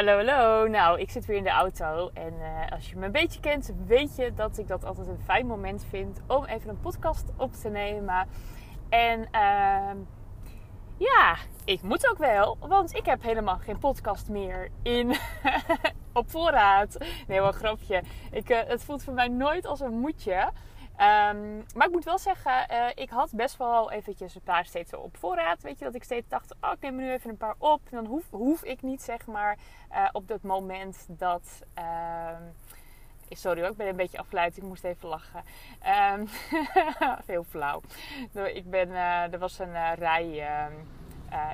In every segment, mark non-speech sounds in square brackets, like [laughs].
Hallo, hallo. Nou, ik zit weer in de auto. En uh, als je me een beetje kent, weet je dat ik dat altijd een fijn moment vind om even een podcast op te nemen. En uh, ja, ik moet ook wel, want ik heb helemaal geen podcast meer in [laughs] op voorraad. Nee, wel grapje. Ik, uh, het voelt voor mij nooit als een moetje. Um, maar ik moet wel zeggen, uh, ik had best wel eventjes een paar steeds op voorraad. Weet je, dat ik steeds dacht, oh, ik neem er nu even een paar op. Dan hoef, hoef ik niet, zeg maar, uh, op dat moment dat... Uh, sorry hoor, ik ben een beetje afgeleid. Ik moest even lachen. Um, [laughs] heel flauw. Ik ben, uh, er was een rij...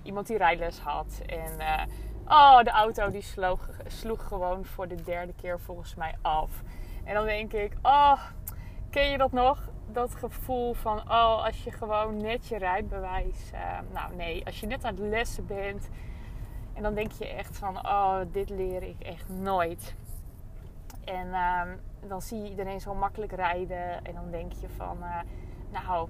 iemand die rijles had. En oh, de auto die sloeg, sloeg gewoon voor de derde keer volgens mij af. En dan denk ik, oh Ken je dat nog? Dat gevoel van, oh, als je gewoon net je rijbewijs... Uh, nou nee, als je net aan het lessen bent... En dan denk je echt van, oh, dit leer ik echt nooit. En uh, dan zie je iedereen zo makkelijk rijden. En dan denk je van, uh, nou,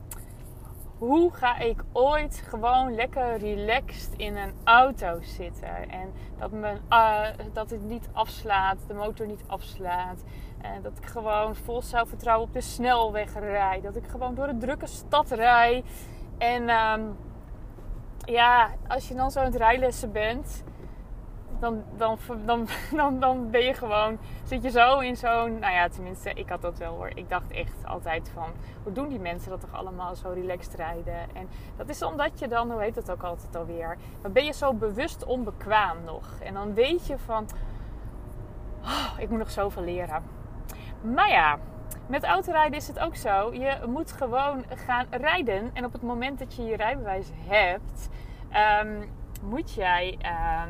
hoe ga ik ooit gewoon lekker relaxed in een auto zitten? En dat, mijn, uh, dat het niet afslaat, de motor niet afslaat. En dat ik gewoon vol zelfvertrouwen op de snelweg rijd. Dat ik gewoon door de drukke stad rijd. En um, ja, als je dan zo aan het rijlessen bent, dan, dan, dan, dan, dan ben je gewoon, zit je zo in zo'n, nou ja, tenminste, ik had dat wel hoor. Ik dacht echt altijd van, hoe doen die mensen dat toch allemaal zo relaxed rijden? En dat is omdat je dan, hoe heet het ook altijd alweer, dan ben je zo bewust onbekwaam nog. En dan weet je van, oh, ik moet nog zoveel leren. Maar ja, met autorijden is het ook zo. Je moet gewoon gaan rijden. En op het moment dat je je rijbewijs hebt, um, moet jij. Uh,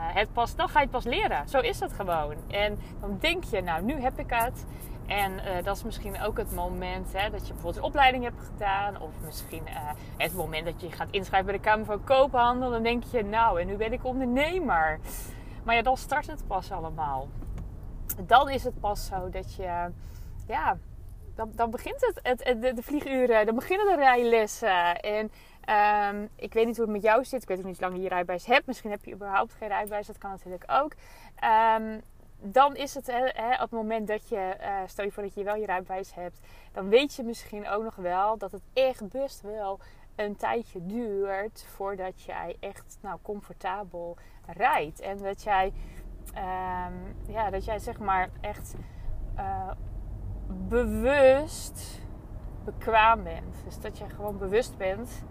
het pas, dan ga je het pas leren. Zo is het gewoon. En dan denk je, nou, nu heb ik het. En uh, dat is misschien ook het moment hè, dat je bijvoorbeeld een opleiding hebt gedaan. Of misschien uh, het moment dat je gaat inschrijven bij de Kamer van Koophandel. Dan denk je, nou, en nu ben ik ondernemer. Maar ja, dan start het pas allemaal dan is het pas zo dat je, ja, dan, dan begint het, het, de, de vlieguren, dan beginnen de rijlessen. En um, ik weet niet hoe het met jou zit. Ik weet ook niet hoe lang je rijbewijs hebt. Misschien heb je überhaupt geen rijbewijs. Dat kan natuurlijk ook. Um, dan is het hè, op het moment dat je, uh, stel je voor dat je wel je rijbewijs hebt, dan weet je misschien ook nog wel dat het echt best wel een tijdje duurt voordat jij echt nou, comfortabel rijdt. En dat jij um, ja, dat jij zeg maar echt uh, bewust bekwaam bent. Dus dat je gewoon bewust bent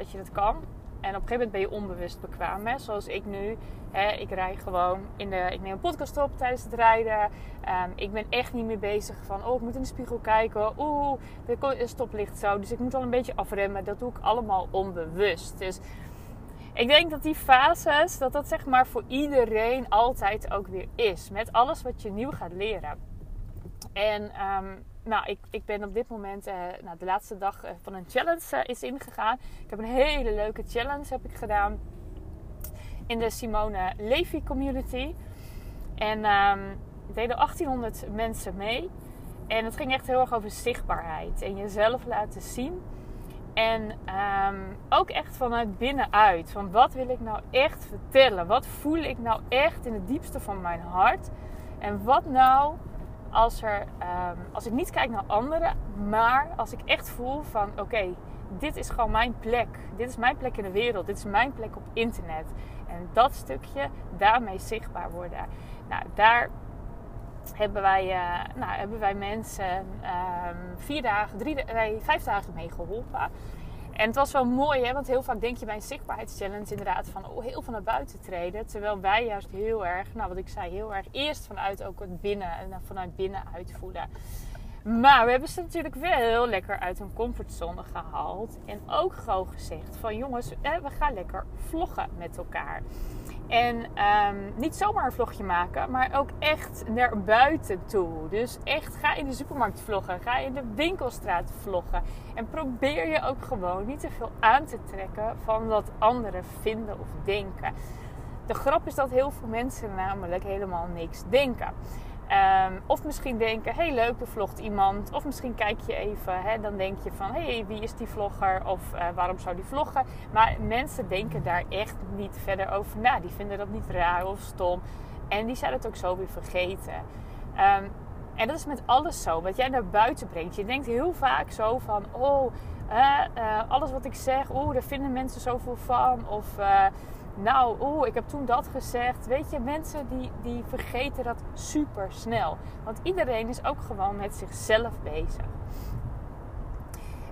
dat je het kan. En op een gegeven moment ben je onbewust bekwaam. Hè? Zoals ik nu. Hè, ik rij gewoon in de. Ik neem een podcast op tijdens het rijden. Um, ik ben echt niet meer bezig van. Oh, ik moet in de spiegel kijken. Oeh, de stoplicht zo. Dus ik moet al een beetje afremmen. Dat doe ik allemaal onbewust. Dus ik denk dat die fases, dat dat zeg maar voor iedereen altijd ook weer is. Met alles wat je nieuw gaat leren. En um, nou, ik, ik ben op dit moment, uh, nou, de laatste dag uh, van een challenge uh, is ingegaan. Ik heb een hele leuke challenge heb ik gedaan in de Simone Levy community. En um, deden 1800 mensen mee. En het ging echt heel erg over zichtbaarheid en jezelf laten zien. En um, ook echt vanuit binnenuit. Van wat wil ik nou echt vertellen? Wat voel ik nou echt in het diepste van mijn hart? En wat nou als, er, um, als ik niet kijk naar anderen, maar als ik echt voel van oké, dit is gewoon mijn plek. Dit is mijn plek in de wereld. Dit is mijn plek op internet. En dat stukje, daarmee zichtbaar worden. Nou, daar hebben wij, uh, nou, hebben wij mensen um, vier dagen, drie, nee, vijf dagen mee geholpen. En het was wel mooi, hè? want heel vaak denk je bij een zichtbaarheidschallenge inderdaad van oh, heel veel naar buiten treden. Terwijl wij juist heel erg, nou wat ik zei, heel erg eerst vanuit ook het binnen en vanuit binnen uitvoelen. Maar we hebben ze natuurlijk wel lekker uit hun comfortzone gehaald. En ook gewoon gezegd van jongens, we gaan lekker vloggen met elkaar. En ehm, niet zomaar een vlogje maken, maar ook echt naar buiten toe. Dus echt ga in de supermarkt vloggen, ga in de winkelstraat vloggen. En probeer je ook gewoon niet te veel aan te trekken van wat anderen vinden of denken. De grap is dat heel veel mensen namelijk helemaal niks denken. Ehm, of misschien denken, hey leuk, er vlogt iemand. Of misschien kijk je even, hè, dan denk je van, hey, wie is die vlogger? Of uh, waarom zou die vloggen? Maar mensen denken daar echt niet verder over na. Die vinden dat niet raar of stom. En die zijn het ook zo weer vergeten. Um, en dat is met alles zo, wat jij naar buiten brengt. Je denkt heel vaak zo van, oh, uh, alles wat ik zeg, oh, daar vinden mensen zoveel van. Of nou, oeh, ik heb toen dat gezegd. Weet je, mensen die, die vergeten dat super snel. Want iedereen is ook gewoon met zichzelf bezig.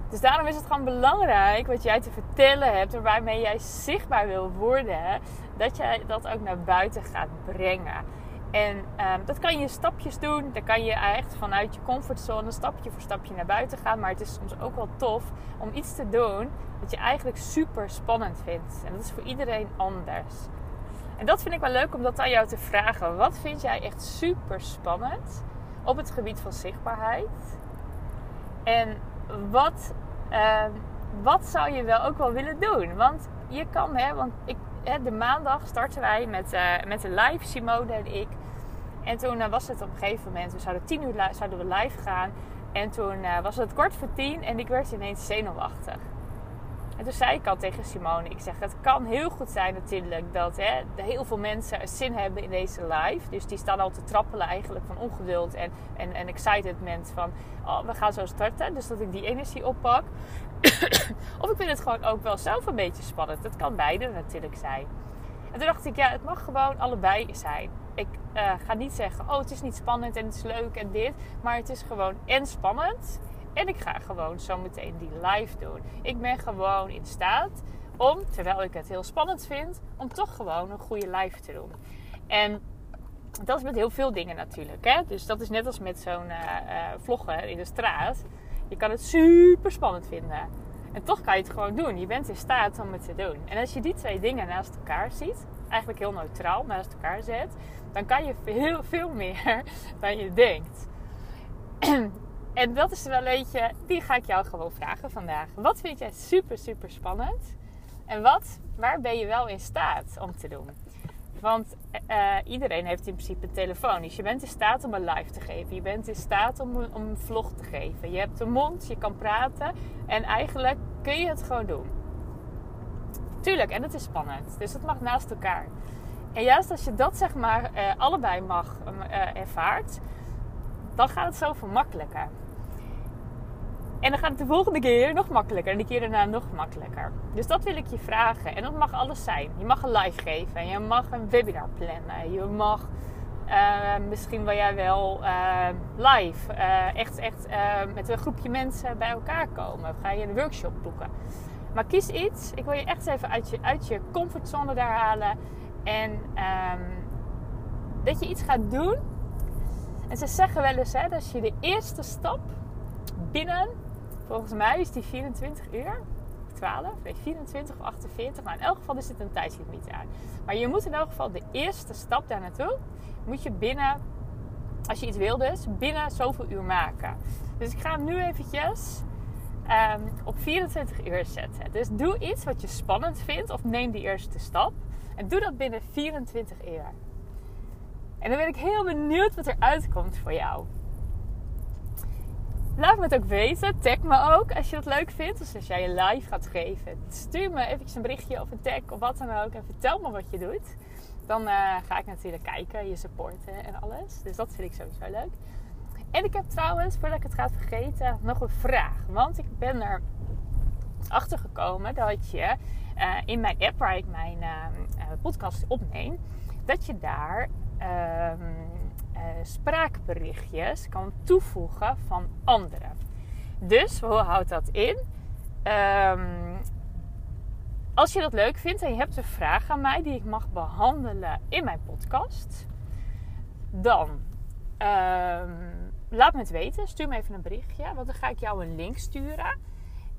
Dus daarom is het gewoon belangrijk wat jij te vertellen hebt waarmee jij zichtbaar wil worden, dat jij dat ook naar buiten gaat brengen. En um, dat kan je stapjes doen. Dan kan je echt vanuit je comfortzone stapje voor stapje naar buiten gaan. Maar het is soms ook wel tof om iets te doen wat je eigenlijk super spannend vindt. En dat is voor iedereen anders. En dat vind ik wel leuk om dat aan jou te vragen. Wat vind jij echt super spannend op het gebied van zichtbaarheid? En wat, uh, wat zou je wel ook wel willen doen? Want je kan, hè, want ik, de maandag starten wij met, uh, met een live, Simone en ik. En toen uh, was het op een gegeven moment, we zouden tien uur zouden we live gaan. En toen uh, was het kort voor tien en ik werd ineens zenuwachtig. En toen zei ik al tegen Simone, ik zeg, het kan heel goed zijn natuurlijk dat hè, heel veel mensen zin hebben in deze live. Dus die staan al te trappelen eigenlijk van ongeduld en, en, en excitement van, oh, we gaan zo starten. Dus dat ik die energie oppak. [coughs] of ik vind het gewoon ook wel zelf een beetje spannend. Het kan beide natuurlijk zijn. En toen dacht ik, ja, het mag gewoon allebei zijn. Ik uh, ga niet zeggen, oh, het is niet spannend en het is leuk en dit. Maar het is gewoon en spannend en ik ga gewoon zo meteen die live doen. Ik ben gewoon in staat om, terwijl ik het heel spannend vind, om toch gewoon een goede live te doen. En dat is met heel veel dingen natuurlijk. Hè? Dus dat is net als met zo'n uh, vloggen in de straat. Je kan het super spannend vinden. En toch kan je het gewoon doen. Je bent in staat om het te doen. En als je die twee dingen naast elkaar ziet, eigenlijk heel neutraal naast elkaar zet, dan kan je veel, veel meer [laughs] dan je denkt. [clears throat] En dat is wel een beetje, die ga ik jou gewoon vragen vandaag. Wat vind jij super, super spannend? En wat, waar ben je wel in staat om te doen? Want uh, iedereen heeft in principe een telefoon. Dus je bent in staat om een live te geven. Je bent in staat om, om een vlog te geven. Je hebt een mond, je kan praten. En eigenlijk kun je het gewoon doen. Tuurlijk, en het is spannend. Dus het mag naast elkaar. En juist als je dat zeg maar uh, allebei mag uh, ervaart, dan gaat het zoveel makkelijker. En dan gaat het de volgende keer nog makkelijker. En de keer daarna nog makkelijker. Dus dat wil ik je vragen. En dat mag alles zijn. Je mag een live geven. Je mag een webinar plannen. Je mag uh, misschien wil jij wel uh, live. Uh, echt echt met een groepje mensen bij elkaar komen. Of ga je een workshop boeken. Maar kies iets. Ik wil je echt even uit je, uit je comfortzone daar halen. En um, dat je iets gaat doen. En ze zeggen wel eens hè, dat je de eerste stap binnen Volgens mij is die 24 uur. 12, nee 24 of 48. Maar in elk geval is dit een tijdslimiet aan. Maar je moet in elk geval de eerste stap daar naartoe. Moet je binnen, als je iets wil dus, binnen zoveel uur maken. Dus ik ga hem nu eventjes um, op 24 uur zetten. Dus doe iets wat je spannend vindt. Of neem die eerste stap. En doe dat binnen 24 uur. En dan ben ik heel benieuwd wat er uitkomt voor jou. Laat me het ook weten. Tag me ook als je het leuk vindt. Dus als jij je live gaat geven, stuur me eventjes een berichtje of een tag of wat dan ook. En vertel me wat je doet. Dan uh, ga ik natuurlijk kijken, je supporten en alles. Dus dat vind ik sowieso leuk. En ik heb trouwens, voordat ik het ga vergeten, nog een vraag. Want ik ben er achter gekomen dat je uh, in mijn app waar ik mijn uh, podcast opneem, dat je daar ehm, uh, spraakberichtjes kan toevoegen van anderen. Dus hoe houdt dat in? Um, als je dat leuk vindt en je hebt een vraag aan mij die ik mag behandelen in mijn podcast, dan um, laat me het weten. Stuur me even een berichtje, want dan ga ik jou een link sturen.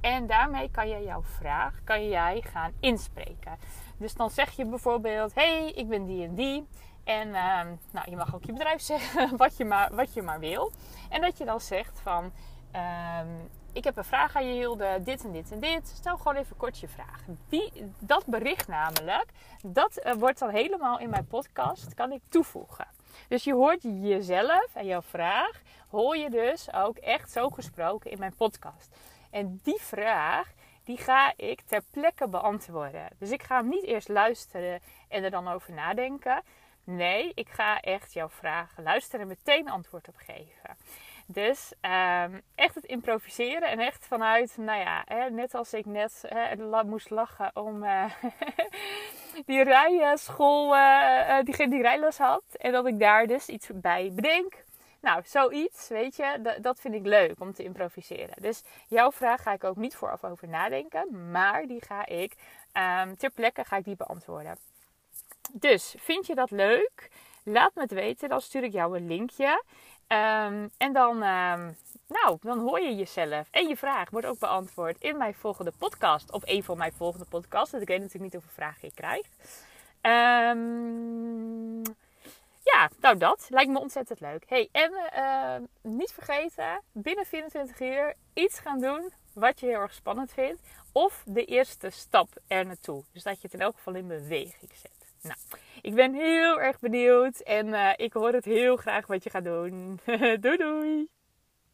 En daarmee kan je jouw vraag kan jij gaan inspreken. Dus dan zeg je bijvoorbeeld: hey, ik ben die en die. En ehm, nou, je mag ook je bedrijf [laughs] zeggen, wat je maar, wat je maar wil. En dat je dan zegt van... Ehm, ik heb een vraag aan je Hilde, dit en dit en dit. Stel gewoon even kort je vraag. Die, dat bericht namelijk, dat eh, wordt dan helemaal in mijn podcast, kan ik toevoegen. Dus je hoort jezelf en jouw vraag, hoor je dus ook echt zo gesproken in mijn podcast. En die vraag, die ga ik ter plekke beantwoorden. Dus ik ga hem niet eerst luisteren en er dan over nadenken. Nee, ik ga echt jouw vraag luisteren en meteen antwoord op geven. Dus um, echt het improviseren en echt vanuit, nou ja, hè, net als ik net hè, moest lachen om uh, [laughs] die rijschool, uh, die, die rijles had. En dat ik daar dus iets bij bedenk. Nou, zoiets, weet je, dat vind ik leuk om te improviseren. Dus jouw vraag ga ik ook niet vooraf over nadenken, maar die ga ik um, ter plekke ga ik die beantwoorden. Dus vind je dat leuk? Laat me het weten, dan stuur ik jou een linkje. Ehm, en dan, um, nou, dan hoor je jezelf. En je vraag wordt ook beantwoord in mijn volgende podcast. Op een van mijn volgende podcasts. Ik weet natuurlijk niet hoeveel vragen ik krijg. Um, nou dat. Lijkt me ontzettend leuk. Hey, en uh, niet vergeten, binnen 24 uur iets gaan doen wat je heel erg spannend vindt. Of de eerste stap er naartoe. Dus dat je het in elk geval in beweging zet. Nou, ik ben heel erg benieuwd en uh, ik hoor het heel graag wat je gaat doen. [laughs] doei doei!